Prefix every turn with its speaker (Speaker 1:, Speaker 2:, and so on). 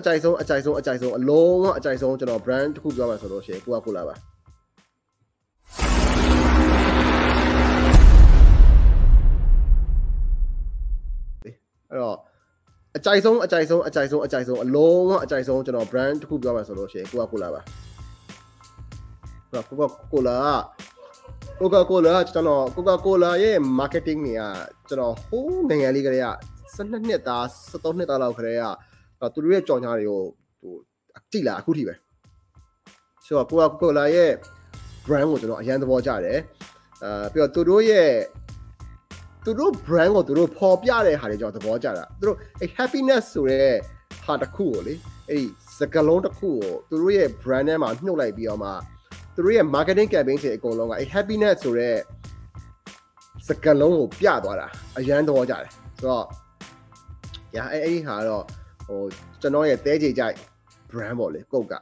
Speaker 1: အကြိုက်ဆုံးအကြိုက်ဆုံးအကြိုက်ဆုံးအလုံးဝအကြိုက်ဆုံးကျွန်တော် brand တစ်ခုပြောမှဆိုလို့ရှိရင်ကိုကကိုလာပါအဲ့တော့အကြိုက်ဆုံးအကြိုက်ဆုံးအကြိုက်ဆုံးအကြိုက်ဆုံးအလုံးဝအကြိုက်ဆုံးကျွန်တော် brand တစ်ခုပြောမှဆိုလို့ရှိရင်ကိုကကိုလာပါအဲ့တော့ကိုကကိုလာကိုကာကိုလာကျွန်တော်ကိုကာကိုလာရဲ့ marketing တွေကကျွန်တော်ဟိုးနိုင်ငံလေးကလေးက12နှစ်သား13နှစ်သားလောက်ကလေးက သူတို့ရဲ့ကြော်ညာတွေကိုဟိုကြည့်လာအခုထိပဲဆိုတော့ကိုကာကိုလာရဲ့ brand ကိုကျွန်တော်အရန်သဘောကျတယ်အာပြီးတော့သူတို့ရဲ့သူတို့ brand ကိုသူတို့ပေါ်ပြတဲ့ဟာတွေကျွန်တော်သဘောကျတာသူတို့အဲ happiness ဆိုတဲ့ဟာတစ်ခုကိုလေအဲ့ဒီစကလုံးတစ်ခုကိုသူတို့ရဲ့ brand ထဲမှာနှုတ်လိုက်ပြီးတော့မှသူတို့ရဲ့ marketing campaign တွေအကုန်လုံးကအဲ happiness ဆိုတဲ့စကလုံးကိုပြသွားတာအရန်သဘောကျတယ်ဆိုတော့ညာအဲ့အဲ့ဒီဟာတော့ ဟိုကျွန်တော်ရဲ့တဲကြေကြိုက် brand ပေါ့လေကုတ်က